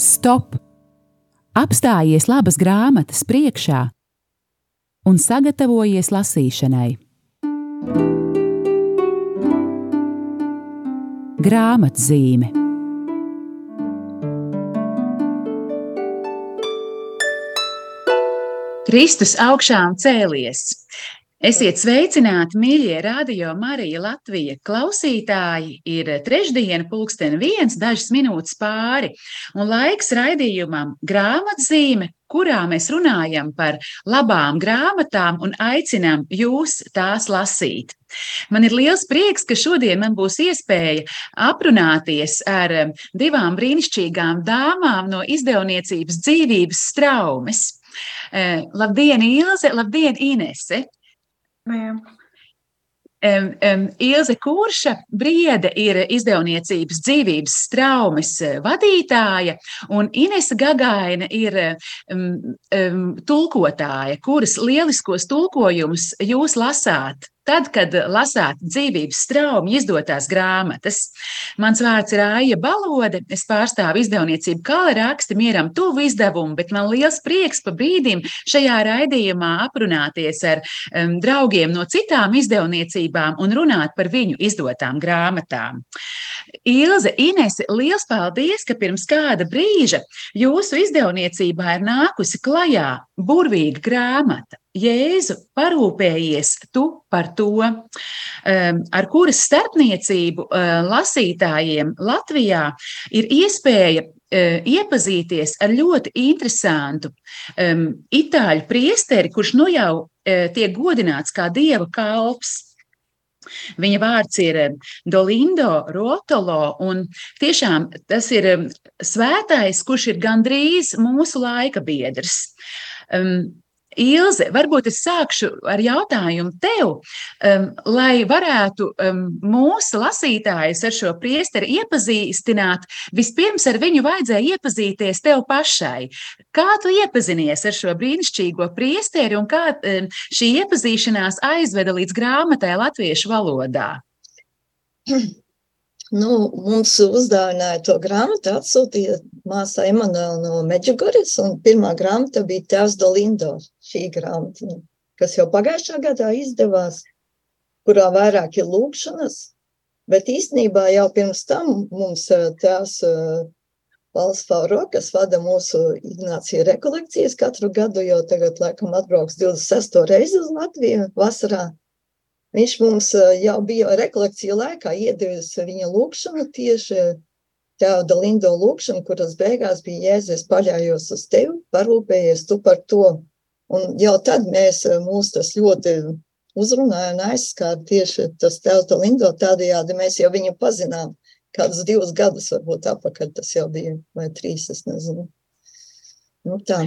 Stop! Apstājies labas grāmatas priekšā un sagatavojies lasīšanai. Grāmatzīme Kristus augšām cēlies. Esiet sveicināti, mīļie radio Marija Latvija klausītāji. Ir trešdiena, pulksten viens, dažas minūtes pāri, un laiks raidījumam grāmatzīme, kurā mēs runājam par labām grāmatām un aicinām jūs tās lasīt. Man ir liels prieks, ka šodien man būs iespēja aprunāties ar divām brīnišķīgām dāmām no izdevniecības dzīvības straumes. Eh, labdien, Ilze! Labdien, Inese! Labdien! Um, um, Ilze Kurša Briede ir izdevniecības dzīvības straumes eh, vadītāja, un Inese Gagaina ir um, um, tulkotāja, kuras lieliskos tulkojumus jūs lasāt Tad, kad lasāt dzīvības straumi izdotās grāmatas, mans vārds ir Aija Balode, es pārstāvu izdevniecību Kala raksti mieram tuvu izdevumu, bet man liels prieks pa brīdim šajā raidījumā aprunāties ar um, draugiem no citām izdevniecībām un runāt par viņu izdotām grāmatām. Ilze, Inese, liels paldies, ka pirms kāda brīža jūsu izdevniecībā ir nākusi klajā burvīga grāmata Jēzu parūpējies tu par to, um, ar kuras starpniecību uh, lasītājiem Latvijā ir iespēja uh, iepazīties ar ļoti interesantu um, itāļu priesteri, kurš nu jau uh, tiek godināts kā dieva kalps. Viņa vārds ir Dolindo Rotolo, un tiešām tas ir svētais, kurš ir gandrīz mūsu laika biedrs. Ilze, varbūt es sākšu ar jautājumu tev, um, lai varētu um, mūsu lasītājus ar šo priesteri iepazīstināt. Vispirms ar viņu vajadzēja iepazīties tev pašai. Kā tu iepazinies ar šo brīnišķīgo priesteri un kā um, šī iepazīšanās aizveda līdz grāmatai latviešu valodā? Nu, mums uzdāvināja to grāmatu, atsūtīja māsā Emanuela no Meģigoras, un pirmā grāmata bija Tēvs Dolindo, šī grāmata, kas jau pagājušā gadā izdevās, kurā vairāk ir lūkšanas, bet īstenībā jau pirms tam mums eh, tēvs eh, Valsts Fauro, kas vada mūsu Ignācija rekolekcijas katru gadu, jau tagad laikam atbrauks 26. reizi uz Latviju vasarā, Viņš mums jau bija rekolekcija laikā iedevis viņa lūkšanu tieši tāda lindo lūkšana, kuras beigās bija Jēzus paļājos uz tevi, parūpējies tu par to. Un jau tad mēs mūs tas ļoti uzrunāja un aizskāra tieši tas tevta lindo tādējādi mēs jau viņu pazinām. Kādus divus gadus varbūt apakaļ tas jau bija, vai trīs, es nezinu. Nu tā.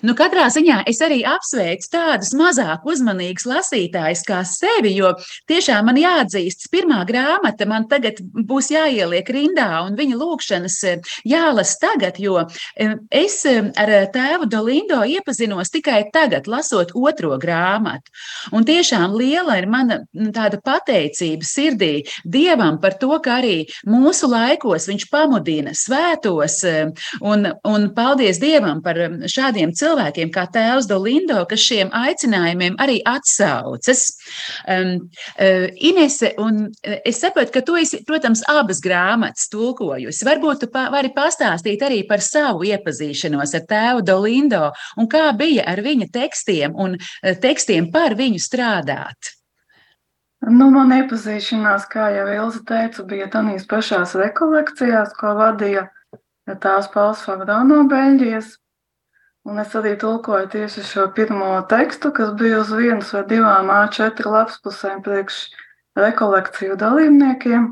Nu, katrā ziņā es arī apsveicu tādus mazāk uzmanīgus lasītājus kā sevi, jo tiešām man jāatzīst, pirmā grāmata man tagad būs jāieliek rindā un viņa lūkšanas eh, jālas tagad, jo eh, es eh, ar tēvu Dolindo iepazinos tikai tagad, lasot otro grāmatu. Un tiešām liela ir mana tāda pateicība sirdī Dievam par to, ka arī mūsu laikos viņš pamudina svētos un, un paldies Dievam par šādiem cilvēkiem, kā tēvs Dolindo, kas šiem aicinājumiem arī atsaucas. Um, uh, Inese, un uh, es saprotu, ka tu esi, protams, abas grāmatas tulkojusi. Varbūt tu pa, vari pastāstīt arī par savu iepazīšanos ar tēvu Dolindo un kā bija ar viņa tekstiem un uh, tekstiem par viņu strādāt. Nu, man iepazīšanās, kā jau Ilza teica, bija tādās pašās rekolekcijās, ko vadīja tās Pauls Fagdā no Beļģijas. Un es arī tulkoju tieši šo pirmo tekstu, kas bija uz vienas vai divām A4 lapspusēm priekš rekolekciju dalībniekiem.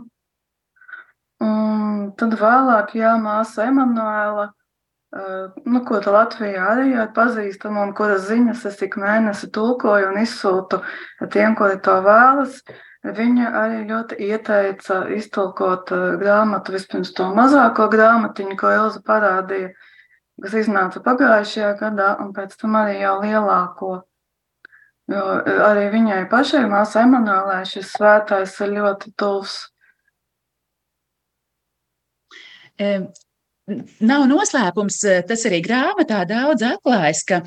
Un tad vēlāk, jā, māsa Emanuēla, eh, nu, ko tā Latvijā arī ir pazīstama un kuras ziņas es ik mēnesi tulkoju un izsūtu tiem, kuri to vēlas. Viņa arī ļoti ieteica iztulkot eh, grāmatu, vispirms to mazāko grāmatiņu, ko Ilza parādīja, kas iznāca pagājušajā gadā, un pēc tam arī jau lielāko. Jo e, arī viņai pašai, māsai Emanuēlē, šis svētais ir ļoti tuvs. Nav noslēpums, tas arī grāmatā daudz atklājas, ka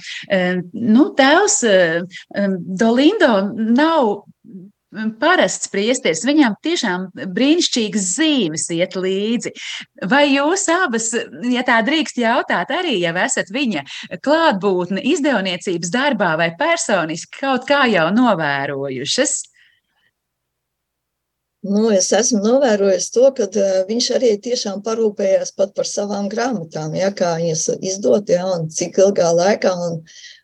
nu, tēvs Dolindo nav parasts priesteris, viņam tiešām brīnišķīgas zīmes iet līdzi. Vai jūs abas, ja tā drīkst jautāt, arī jau esat viņa klātbūtne izdevniecības darbā vai personiski kaut kā jau novērojušas? Nu, es esmu novērojis to, ka viņš arī tiešām parūpējās pat par savām grāmatām, ja, kā viņas izdot, ja, un cik ilgā laikā. Un,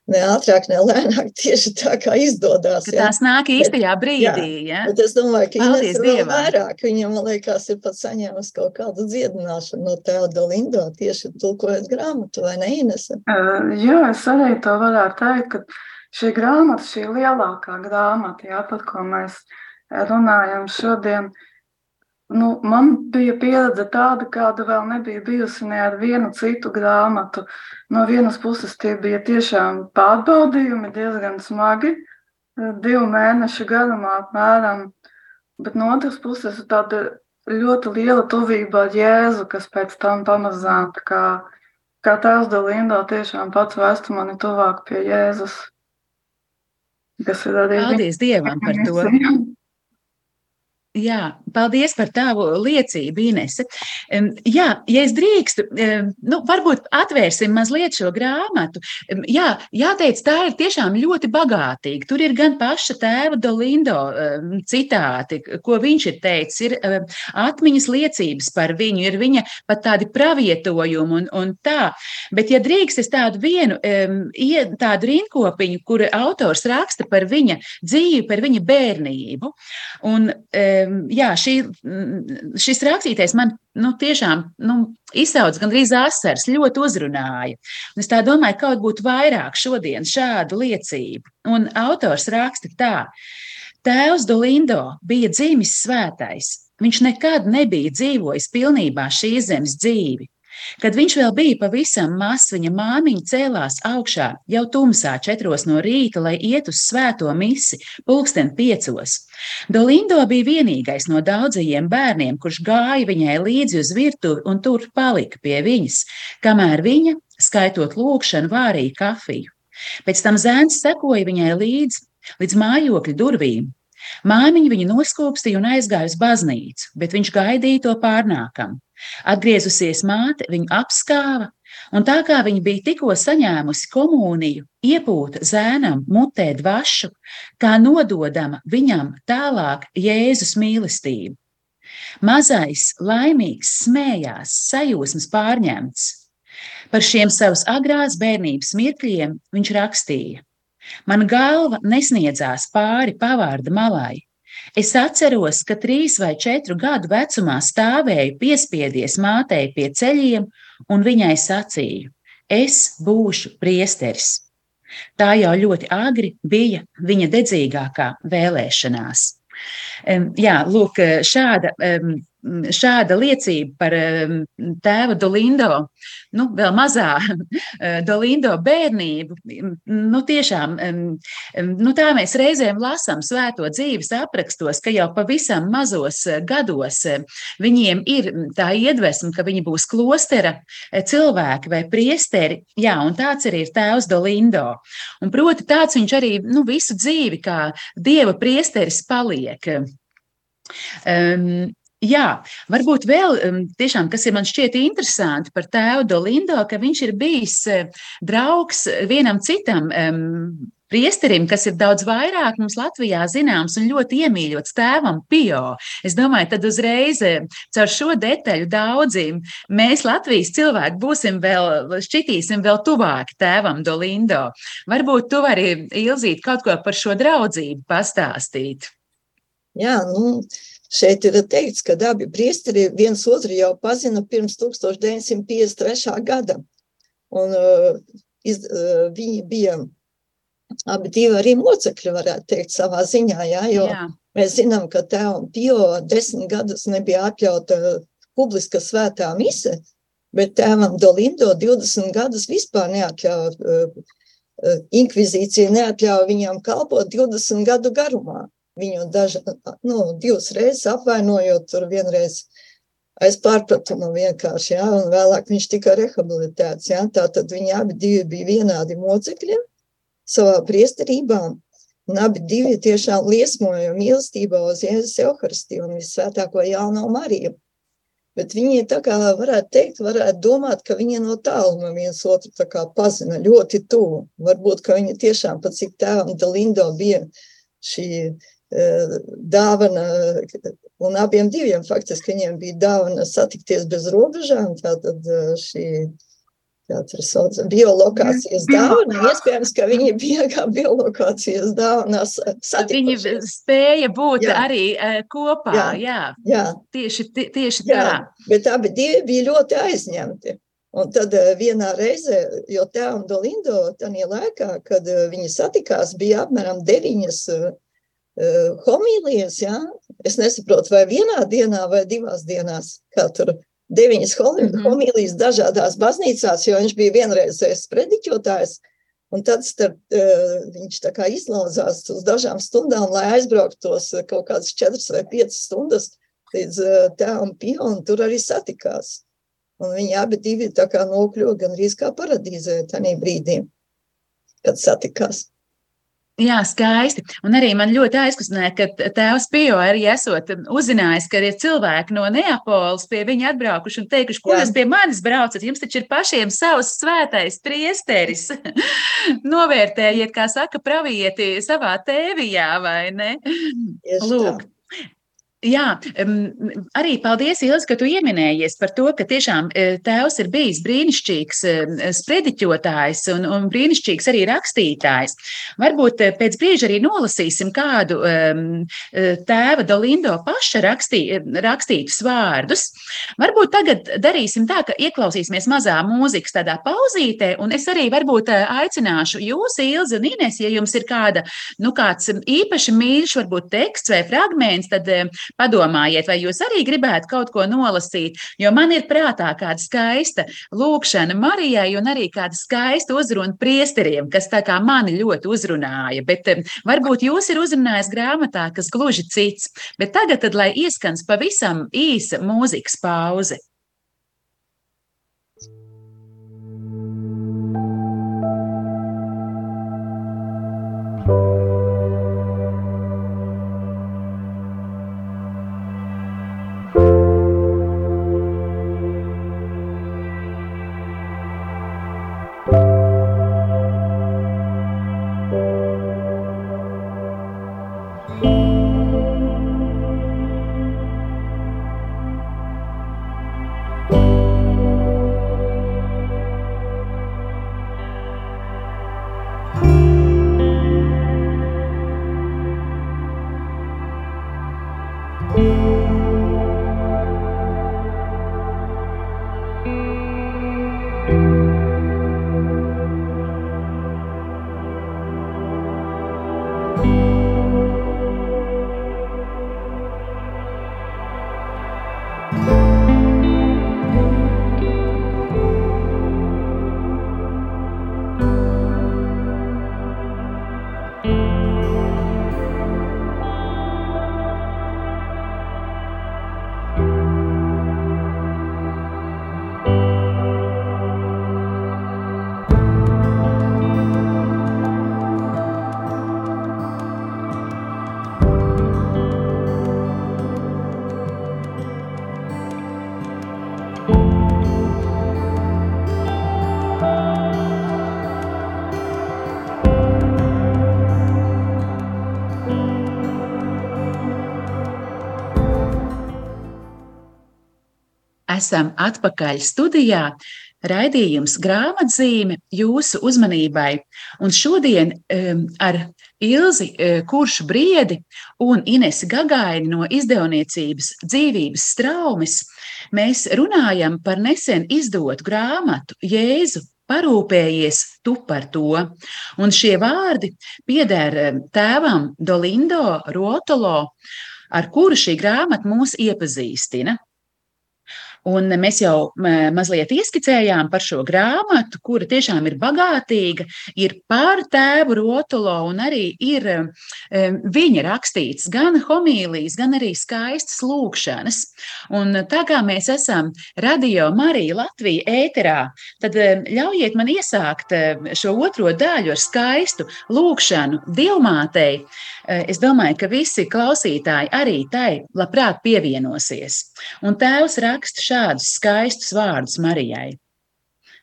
ne ātrāk, ne lēnāk, tieši tā kā izdodas. Ja. Tās nāk īstajā brīdī. Jā, ja? es domāju, ka Ines vēl vairāk. Viņam, man liekas, ir pat saņēmusi kaut kādu dziedināšanu no Teoda Lindo, tieši tulkojot grāmatu, vai ne, Ines? Uh, jā, es arī to varētu teikt, ka šī grāmata, šī lielākā grāmata, jā, par ko mēs runājam šodien, Nu, man bija pieredze tāda, kāda vēl nebija bijusi ne ar vienu citu grāmatu. No vienas puses, tie bija tiešām pārbaudījumi, diezgan smagi, divu mēnešu garumā apmēram. Bet no otras puses, tāda ļoti liela tuvība ar Jēzu, kas pēc tam pamazām, kā, kā tēvs Dalindo, tiešām pats vēstu mani tuvāk pie Jēzus. Kas ir arī. Paldies Dievam par to. Jā, paldies par tavu liecību, Inese. Jā, ja es drīkstu, nu, varbūt atvērsim mazliet šo grāmatu. Jā, jāteic, tā ir tiešām ļoti bagātīga. Tur ir gan paša tēva Dolindo citāti, ko viņš ir teicis, ir atmiņas liecības par viņu, ir viņa pat tādi pravietojumi un, un tā. Bet, ja drīkst, es tādu vienu tādu rinkopiņu, kur autors raksta par viņa dzīvi, par viņa bērnību. Un, jā, šī, šis rakstītais man nu, tiešām nu, izsauc gandrīz asaras, ļoti uzrunāja. Un es domāju, kaut būtu vairāk šodien šādu liecību. Un autors raksta tā. Tēvs Dolindo bija dzimis svētais. Viņš nekad nebija dzīvojis pilnībā šīs zemes dzīvi. Kad viņš vēl bija pavisam mazs, viņa māmiņa cēlās augšā jau tumsā četros no rīta, lai iet uz svēto misi, pulksten piecos. Dolindo bija vienīgais no daudzajiem bērniem, kurš gāja viņai līdzi uz virtuvi un tur palika pie viņas, kamēr viņa, skaitot lūkšanu, vārīja kafiju. Pēc tam zēns sekoja viņai līdzi līdz mājokļa durvīm. Māmiņa viņu noskūpstīja un aizgāja uz baznīcu, bet viņš gaidīja to pārnākam. Atgriezusies māte, viņu apskāva, un tā kā viņa bija tikko saņēmusi komuniju, iepūta zēnam mutē dvašu, kā nododama viņam tālāk Jēzus mīlestību. Mazais, laimīgs, smējās, sajūsmas pārņemts. Par šiem savas agrās bērnības mirkļiem viņš rakstīja: Man galva nesniedzās pāri pavārda malai, Es atceros, ka trīs vai četru gadu vecumā stāvēju piespiedies mātei pie ceļiem, un viņai sacīju: Es būšu priesteris. Tā jau ļoti agri bija viņa dedzīgākā vēlēšanās. Jā, lūk, šāda šāda liecība par tēva Dolindo, nu, vēl mazā Dolindo bērnību, nu, tiešām, nu, tā mēs reizēm lasām svēto dzīves aprakstos, ka jau pavisam mazos gados viņiem ir tā iedvesma, ka viņi būs klostera cilvēki vai priesteri, jā, un tāds arī ir tēvs Dolindo. Un proti tāds viņš arī, nu, visu dzīvi kā dieva priesteris paliek. Um, Jā, varbūt vēl tiešām, kas ir man šķiet interesanti par tēvu Dolindo, ka viņš ir bijis uh, draugs vienam citam um, priesterim, kas ir daudz vairāk mums Latvijā zināms un ļoti iemīļots tēvam Pio. Es domāju, tad uzreiz uh, caur šo detaļu daudziem mēs Latvijas cilvēki būsim vēl, šķitīsim vēl tuvāki tēvam Dolindo. Varbūt tu vari Ilzīt kaut ko par šo draudzību pastāstīt. Jā, nu, Šeit ir teikts, ka abi priesteri viens otru jau pazina pirms 1953. gada. Un, uh, iz, uh, viņi bija abi divi arī mocekļi, varētu teikt, savā ziņā. Jā, jo jā. mēs zinām, ka tēvam Pio desmit gadus nebija atļauta publiska svētā mise, bet tēvam Dolindo 20 gadus vispār neatļauja. Uh, inkvizīcija neatļauja viņam kalpot 20 gadu garumā viņu daža, nu, divas reizes apvainojot, tur vienreiz aiz pārpratuma vienkārši, jā, un vēlāk viņš tika rehabilitēts, jā, tātad viņi abi divi bija vienādi mocekļi savā priesterībā, un abi divi tiešām liesmoja mīlestībā uz Jēzus Euharistiju un visvētāko Jāno Mariju. Bet viņi tā kā varētu teikt, varētu domāt, ka viņi no tāluma viens otru tā kā pazina ļoti tuvu. Varbūt, ka viņi tiešām pat cik tēvam Dalindo bija šī dāvana, un abiem diviem faktiski viņiem bija dāvana satikties bez robežām, tātad šī sauc, biolokācijas dāvana. Iespējams, ka viņi bija kā biolokācijas dāvanas Viņi spēja būt jā. arī kopā, jā. jā. jā. Tieši, tieši tā. Jā. Bet abi divi bija ļoti aizņemti. Un tad vienā reizē, jo tēvam Dolindo tajā laikā, kad viņi satikās, bija apmēram deviņas homīlijas, jā. Es nesaprotu, vai vienā dienā vai divās dienās, kā tur deviņas homīlijas dažādās baznīcās, jo viņš bija vienreizējs prediķotājs. Un tad starp, uh, viņš izlauzās uz dažām stundām, lai aizbrauktos kaut kādas četras vai piecas stundas līdz uh, tēvam Pio, un tur arī satikās. Un viņi abi divi nokļuva gan arī kā paradīzē tajā brīdī, kad satikās. Jā, skaisti. Un arī man ļoti aizkustināja, ka tēvs Pio arī esot uzzinājis, ka ir cilvēki no Neapoles pie viņa atbraukuši un teikuši, ko jūs pie manis braucat? Jums taču ir pašiem savs svētais priesteris. Novērtējiet, kā saka pravieti savā tēvijā, vai ne? Lūk. Tā. Jā, arī paldies, Ilzi, ka tu pieminējies par to, ka tiešām e, tēvs ir bijis brīnišķīgs e, sprediķotājs un, un brīnišķīgs arī rakstītājs. Varbūt e, pēc brīža arī nolasīsim kādu tēva Dolindo paša rakstī, rakstītus vārdus. Varbūt tagad darīsim tā, ka ieklausīsimies mazā mūzikas tādā pauzītē, un es arī varbūt aicināšu jūs, Ilzi un Ines, ja jums ir kāda, nu kāds īpaši mīļš, varbūt teksts vai fragments, tad Padomājiet, vai jūs arī gribētu kaut ko nolasīt, jo man ir prātā kāda skaista lūkšana Marijai un arī kāda skaista uzruna priesteriem, kas tā kā mani ļoti uzrunāja. Bet varbūt jūs ir uzrunājis grāmatā, kas gluži cits. Bet tagad, tad, lai ieskans pavisam īsa mūzikas pauze. Esam atpakaļ studijā. Raidījums grāmatzīme jūsu uzmanībai. Un šodien um, ar Ilzi uh, Kuršu Briedi un Inesi Gagaini no izdevniecības dzīvības straumes mēs runājam par nesen izdotu grāmatu Jēzu parūpējies tu par to. Un šie vārdi pieder tēvam Dolindo Rotolo, ar kuru šī grāmata mūs iepazīstina. Un mēs jau mazliet ieskicējām par šo grāmatu, kura tiešām ir bagātīga, ir par tēvu Rotulo, un arī ir viņa rakstīts gan homīlijas, gan arī skaistas lūkšanas. Un tā kā mēs esam radio Marija Latvija ēterā, tad ļaujiet man iesākt šo otro daļu ar skaistu lūkšanu Dievmātei. Es domāju, ka visi klausītāji arī tai labprāt pievienosies. Un tēvs raksta šādus skaistus vārdus Marijai.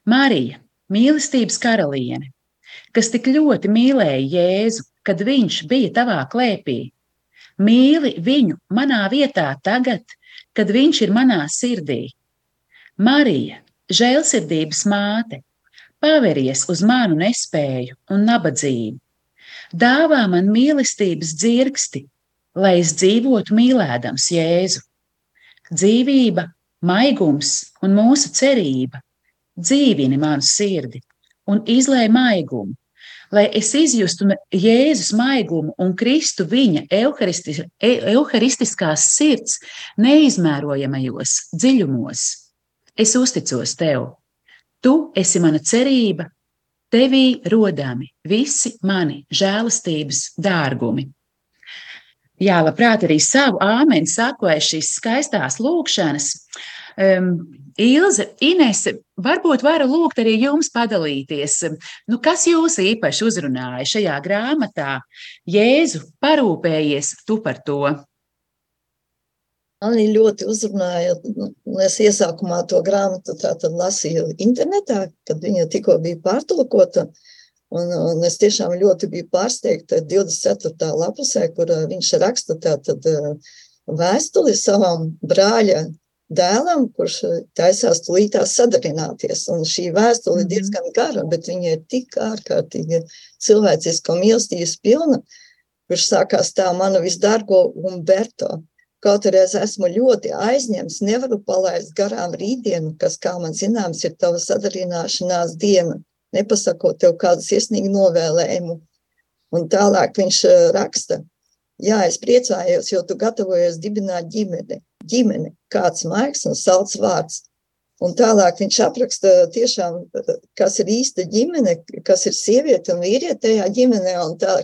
Marija, mīlestības karaliene, kas tik ļoti mīlēja Jēzu, kad viņš bija tavā klēpī, mīli viņu manā vietā tagad, kad viņš ir manā sirdī. Marija, žēlsirdības māte, paveries uz manu nespēju un nabadzību. Dāvā man mīlestības dzirksti, lai es dzīvotu mīlēdams Jēzu. Dzīvība maigums un mūsu cerība dzīvini manu sirdi un izlai maigumu, lai es izjustu Jēzus maigumu un Kristu viņa euharistis, euharistiskās sirds neizmērojamajos dziļumos. Es uzticos tev. Tu esi mana cerība, tevī rodami visi mani žēlastības dārgumi. Jā, labprāt, arī savu āmeni sakoja šīs skaistās lūkšanas. Um, Ilze, Inese, varbūt varu lūgt arī jums padalīties. Nu, kas jūs īpaši uzrunāja šajā grāmatā? Jēzu, parūpējies tu par to. Mani ļoti uzrunāja, nu, es iesākumā to grāmatu lasīju internetā, kad viņa tikko bija pārtulkota. Un, un es tiešām ļoti biju pārsteigta 24. lapusē, kur viņš raksta tātad vēstuli savam brāļa dēlam, kurš taisās tulītās sadarināties. Un šī vēstule ir mhm. diezgan gara, bet viņa ir tik ārkārtīgi cilvēciska mīlestības pilna, kurš sākās tā manu visdārgo Umberto. Kaut arī es esmu ļoti aizņemts, nevaru palaist garām rītdienu, kas, kā man zināms, ir tava sadarināšanās diena nepasakot tev kādu sirsnīgu novēlējumu. Un tālāk viņš eh, raksta, jā, es priecājos, jo tu gatavojies dibināt ģimeni. Ģimene, kāds maigs un salds vārds. Un tālāk viņš apraksta tiešām, kas ir īsta ģimene, kas ir sieviete un vīriete tajā ģimenē. Un tā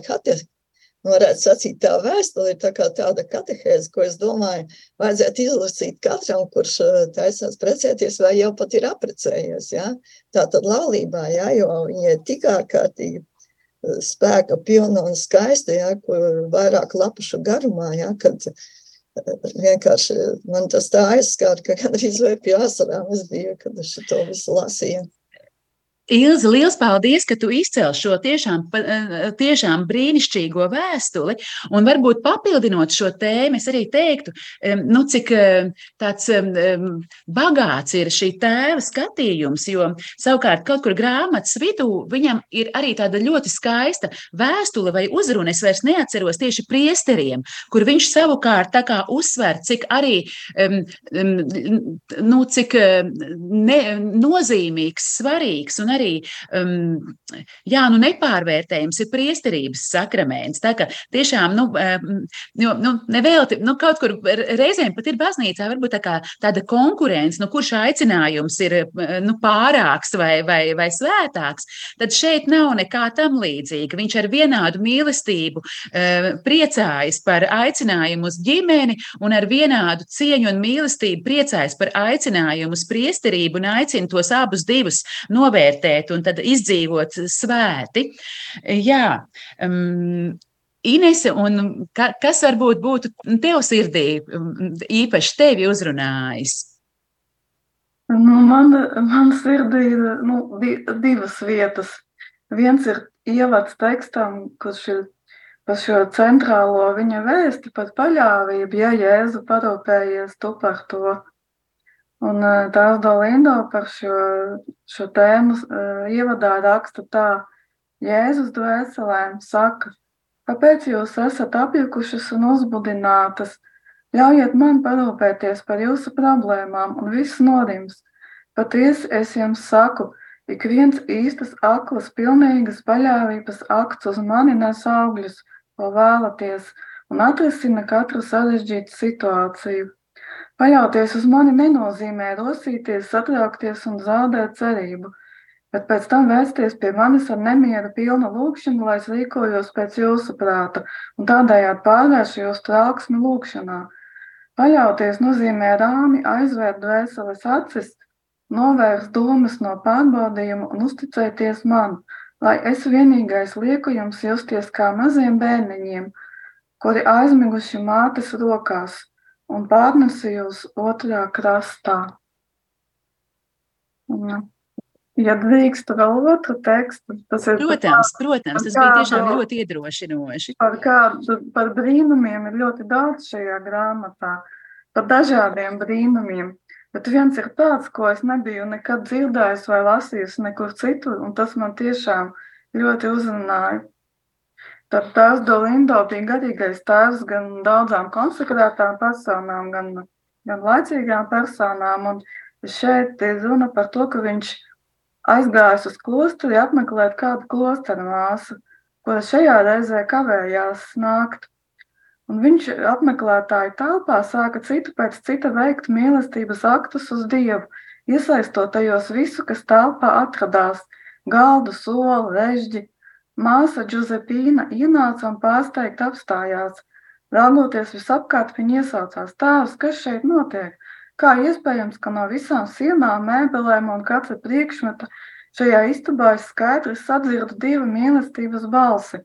varētu sacīt, tā vēstule ir tā tāda katehēze, ko es domāju, vajadzētu izlasīt katram, kurš eh, taisās precēties vai jau pat ir aprecējies. Ja? Tā tad laulībā, ja? jo viņa ir tik ārkārtīgi eh, spēka pilna un skaista, ja? kur vairāk lapušu garumā, ja? kad eh, vienkārši man tas tā aizskāra, ka gandrīz vai pie asarām es biju, kad es to visu lasīju. Ilzi, liels paldies, ka tu izcēli šo tiešām, eh, tiešām brīnišķīgo vēstuli. Un varbūt papildinot šo tēmu, es arī teiktu, nu, cik tāds bagāts ir šī tēva skatījums. Jo savukārt kaut kur grāmatas vidū viņam ir arī tāda ļoti skaista vēstule vai uzruna. Es vairs neatceros tieši priesteriem, kur viņš savukārt uzsver, cik arī nu, cik ne, nozīmīgs, svarīgs un arī um, jā, nu, nepārvērtējums ir priesterības sakraments. Tā kā tiešām, nu, jo, nu nevelti, nu, kaut kur reizēm pat ir baznīcā varbūt tā kā tāda konkurence, nu, kurš aicinājums ir nu, pārāks vai, vai, vai svētāks, tad šeit nav nekā tam līdzīga. Viņš ar vienādu mīlestību uh, priecājas par aicinājumu uz ģimeni un ar vienādu cieņu un mīlestību priecājas par aicinājumu uz priesterību un aicina tos abus divus novērtēt novērtēt un tad izdzīvot svēti. Jā, um, Inese, un ka, kas varbūt būtu tev sirdī um, īpaši tevi uzrunājis? Nu, man, man sirdī ir nu, divas vietas. Viens ir ievads tekstam, kurš ir par šo centrālo viņa vēsti par paļāvību, ja Jēzu parūpējies tu par to. Un tās Dolindo par šo, šo tēmu ievadā raksta tā, Jēzus dvēselēm saka, kāpēc jūs esat apjukušas un uzbudinātas? Ļaujiet man parūpēties par jūsu problēmām un viss norims. Patiesi es jums saku, ik viens īstas aklas, pilnīgas paļāvības akts uz mani nes augļus, ko vēlaties, un atrisina katru sarežģītu situāciju. Paļauties uz mani nenozīmē rosīties, satraukties un zaudēt cerību, bet pēc tam vērsties pie manis ar nemieru pilnu lūgšanu, lai es rīkojos pēc jūsu prāta un tādējādi pārvēršu jūs trauksmi lūgšanā. Paļauties nozīmē rāmi aizvērt dvēseles acis, novērst domas no pārbaudījuma un uzticēties man, lai es vienīgais lieku jums justies kā maziem bērniņiem, kuri aizmiguši mātes rokās un pārnesu jūs otrā krastā. Ja. Ja drīkst vēl otru tekstu, tas ir. Protams, par, protams tas bija tiešām ļoti iedrošinoši. Par, kādu, par brīnumiem ir ļoti daudz šajā grāmatā, par dažādiem brīnumiem. Bet viens ir tāds, ko es nebiju nekad dzirdējis vai lasījis nekur citur, un tas man tiešām ļoti uzrunāja. Tad tās Dolindo bija garīgais tēvs gan daudzām konsekrētām personām, gan, gan laicīgām personām, un šeit ir runa par to, ka viņš aizgājis uz klosteri apmeklēt kādu klosteru māsu, kura šajā reizē kavējās nākt. Un viņš apmeklētāju telpā sāka citu pēc cita veikt mīlestības aktus uz Dievu, iesaistot tajos visu, kas telpā atradās - galdu, soli, režģi. Māsa Džuzepīna ienāca un pārsteigti apstājās. Raugoties visapkārt, viņa iesaucās: Tēvs, kas šeit notiek? Kā iespējams, ka no visām sienām, mēbelēm un katra priekšmeta šajā istabā es skaidri sadzirdu divu mīlestības balsi?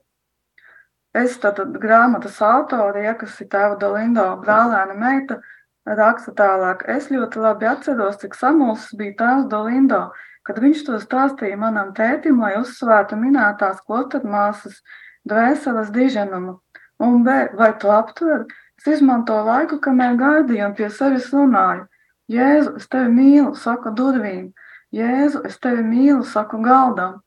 Es tātad grāmatas autore, ja, kas ir tēva Dolindo brālēna meita, raksta tālāk. Es ļoti labi atceros, cik samulsis bija tēvs Dolindo, kad viņš to stāstīja manam tētim, lai uzsvērtu minētās klostermāsas dvēseles diženumu. Un vai tu aptver? Es izmantoju laiku, kamēr gaidīju un pie sevis runāju. Jēzu, es tevi mīlu, saku durvīm. Jēzu, es tevi mīlu, saku galdam.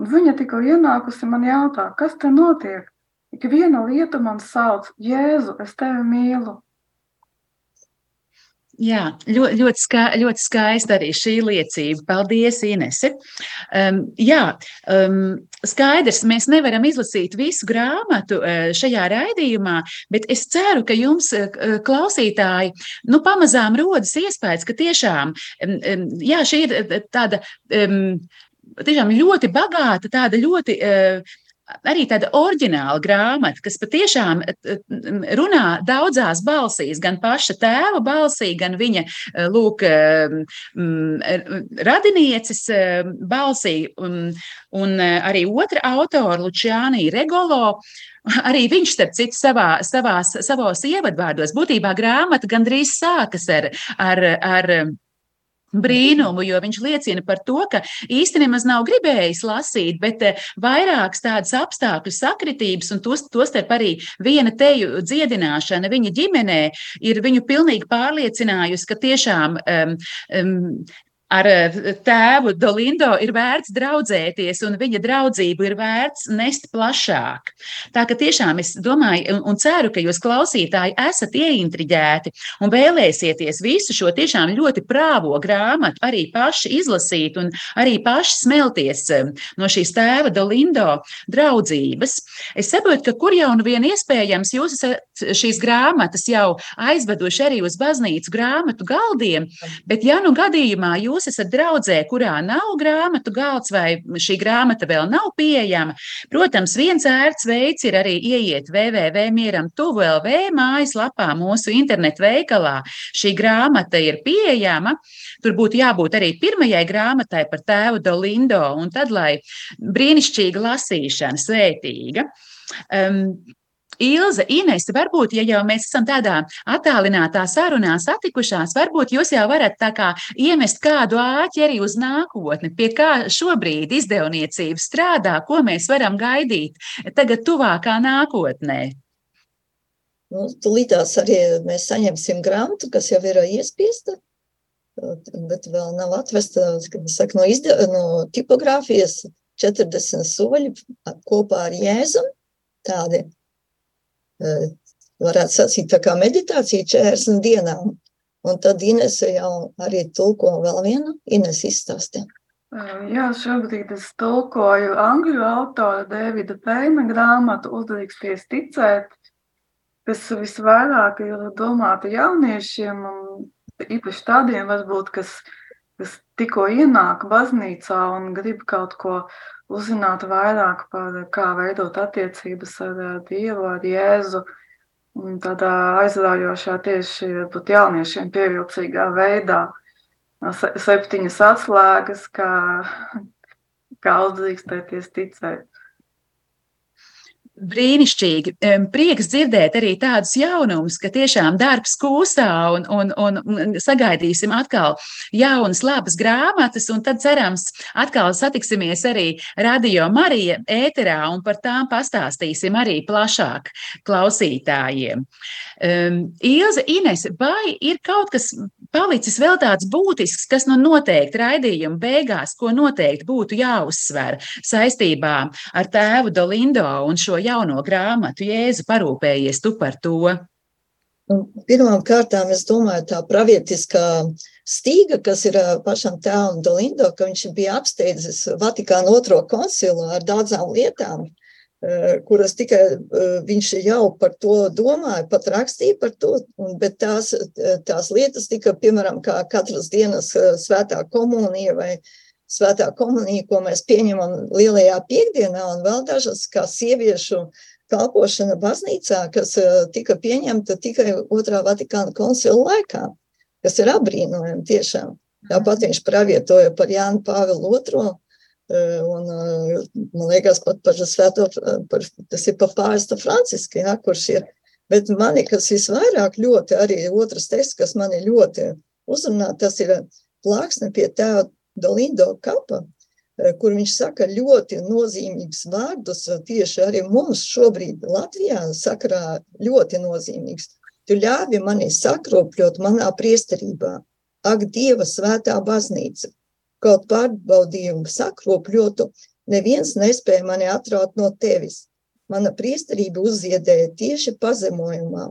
Un viņa tikko ienākusi man jautā, kas te notiek? Ik viena lieta man sauc, Jēzu, es tevi mīlu. Jā, ļoti, ļoti, ska, ļoti skaista arī šī liecība. Paldies, Inese. Um, jā, um, skaidrs, mēs nevaram izlasīt visu grāmatu uh, šajā raidījumā, bet es ceru, ka jums, uh, klausītāji, nu, pamazām rodas iespējas, ka tiešām, um, um, jā, šī ir uh, tāda. Um, Tiešām ļoti bagāta, tāda ļoti uh, arī tāda oriģināla grāmata, kas patiešām runā daudzās balsīs, gan paša tēva balsī, gan viņa lūk, radinieces balsī, un, arī otra autora, Lučiānī Regolo. Arī viņš, starp citu, savā, savās, savos ievadvārdos, būtībā grāmata gandrīz sākas ar, ar, ar brīnumu, jo viņš liecina par to, ka īstenībā nav gribējis lasīt, bet eh, vairākas tādas apstākļu sakritības, un tos, tostarp arī viena teju dziedināšana viņa ģimenē ir viņu pilnīgi pārliecinājusi, ka tiešām um, um, ar eh, tēvu Dolindo ir vērts draudzēties, un viņa draudzību ir vērts nest plašāk. Tā ka tiešām es domāju un, ceru, ka jūs klausītāji esat ieintriģēti un vēlēsieties visu šo tiešām ļoti prāvo grāmatu arī paši izlasīt un arī paši smelties eh, no šīs tēva Dolindo draudzības. Es saprotu, ka kur jau nu vien iespējams jūs esat šīs grāmatas jau aizveduši arī uz baznīcu grāmatu galdiem, bet ja nu gadījumā jūs esat draudzē, kurā nav grāmatu galds vai šī grāmata vēl nav pieejama, protams, viens ērts veids ir arī ieiet www.mieram tuvu LV mājaslapā mūsu internetu veikalā. Šī grāmata ir pieejama. Tur būtu jābūt arī pirmajai grāmatai par tēvu Dolindo, un tad, lai brīnišķīga lasīšana, svētīga. Um, Ilze, Ines, varbūt, ja jau mēs esam tādā attālinātā sarunā satikušās, varbūt jūs jau varat tā kā iemest kādu āķi arī uz nākotni, pie kā šobrīd izdevniecība strādā, ko mēs varam gaidīt tagad tuvākā nākotnē. Nu, Tūlītās arī mēs saņemsim grāmatu, kas jau ir iespiesta, bet vēl nav atvesta saka, no, izde, no tipogrāfijas 40 soļi kopā ar Jēzum. Tādi varētu sacīt, tā kā meditācija 40 dienām. Un tad Inese jau arī tulko vēl vienu Ines izstāstē. Jā, šobrīd es tulkoju angļu autora Davida Peina grāmatu Uzdrīksties ticēt. kas visvairāk ir domāta jauniešiem, un īpaši tādiem, varbūt, kas, kas tikko ienāk baznīcā un grib kaut ko uzzināt vairāk par kā veidot attiecības ar Dievu, ar Jēzu. Tādā aizraujošā tieši būt jauniešiem pievilcīgā veidā. Septiņas atslēgas, kā, kā uzdrīkstēties ticēt. Brīnišķīgi. Prieks dzirdēt arī tādus jaunumus, ka tiešām darbs kūstā un, un, un sagaidīsim atkal jaunas, labas grāmatas, un tad cerams atkal satiksimies arī Radio Marija ēterā un par tām pastāstīsim arī plašāk klausītājiem. Um, Ilze, Ines, vai ir kaut kas palicis vēl tāds būtisks, kas nu noteikti raidījuma beigās, ko noteikti būtu jāuzsver saistībā ar tēvu Dolindo un šo jauno grāmatu, Jēzu parūpējies tu par to? Nu, pirmām kārtām es domāju, tā pravietiskā stīga, kas ir pašam tēvam Dolindo, ka viņš bija apsteidzis Vatikānu otro koncilu ar daudzām lietām, kuras tikai viņš jau par to domāja, pat rakstīja par to, bet tās, tās lietas tika, piemēram, kā katras dienas svētā komunija vai svētā komunija, ko mēs pieņemam lielajā piekdienā, un vēl dažas kā sieviešu kalpošana baznīcā, kas eh, tika pieņemta tikai otrā Vatikāna koncila laikā, kas ir apbrīnojami tiešām. Tāpat viņš pravietoja par Jānu Pāvilu II, eh, un eh, man liekas pat par svēto, par, tas ir pa pārsta Franciska, ja, kurš ir. Bet mani, kas visvairāk ļoti, arī otrs teksts, kas mani ļoti uzrunā, tas ir plāksne pie tēva Dolindo kapa, eh, kur viņš saka ļoti nozīmīgus vārdus, eh, tieši arī mums šobrīd Latvijā sakarā ļoti nozīmīgs. Tu ļāvi mani sakropļot manā priesterībā, ak, Dieva svētā baznīca. Kaut pārbaudījumu sakropļotu, neviens nespēja mani atraut no tevis. Mana priesterība uzziedēja tieši pazemojumā,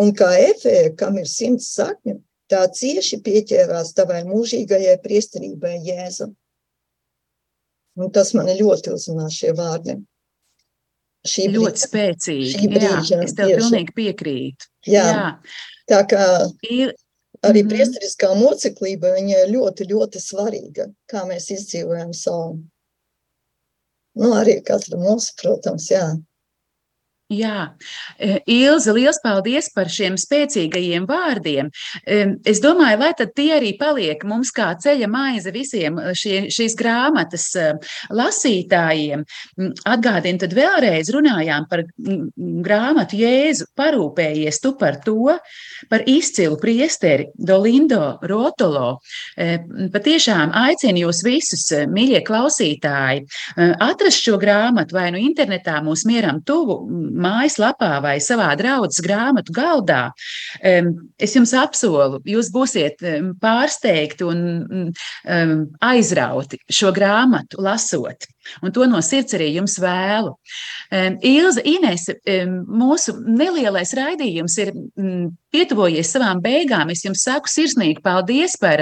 un kā efēja, kam ir simts sakņu, tā cieši pieķērās tavai mūžīgajai priesterībai, Jēzu. Un tas man ļoti uzrunā šie vārdi. Šī ļoti brīža, spēcīgi. Šī brīža, jā, es tev tieši. pilnīgi piekrītu. Jā. jā. Tā kā ir, arī mm -hmm. priesteriskā moceklība, viņa ir ļoti, ļoti svarīga, kā mēs izdzīvojam savu. Nu, arī katra mūsu, protams, jā. Jā, e, Ilze, liels paldies par šiem spēcīgajiem vārdiem. E, es domāju, lai tad tie arī paliek mums kā ceļa maize visiem e, šie, šīs grāmatas lasītājiem. Atgādinu, tad vēlreiz runājām par grāmatu Jēzu, parūpējies tu par to, par izcilu priesteri Dolindo Rotolo. Patiešām aicinu jūs visus, mīļie klausītāji, atrast šo grāmatu vai nu internetā mūs mieram tuvu mājaslapā vai savā draudzes grāmatu galdā, es jums apsolu, jūs būsiet pārsteigti un aizrauti šo grāmatu lasot. Un to no sirds arī jums vēlu. Ilza Inese, mūsu nelielais raidījums ir pietuvojies savām beigām. Es jums saku sirsnīgi paldies par,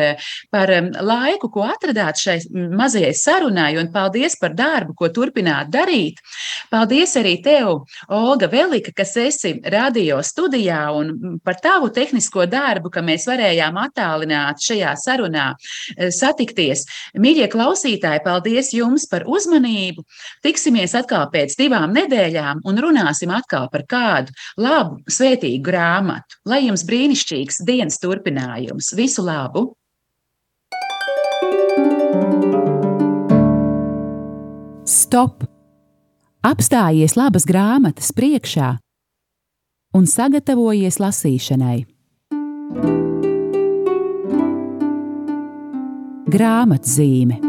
par laiku, ko atradāt šai mazajai sarunai, un paldies par darbu, ko turpināt darīt. Paldies arī tev, Olga Velika, kas esi radio studijā, un par tavu tehnisko darbu, ka mēs varējām attālināt šajā sarunā e, satikties. Mīļie klausītāji, paldies jums par uzmanību! Tiksimies atkal pēc divām nedēļām un runāsim atkal par kādu labu, svētīgu grāmatu. Lai jums brīnišķīgs dienas turpinājums! Visu labu! Stop! Apstājies labas grāmatas priekšā un sagatavojies lasīšanai. Grāmatzīme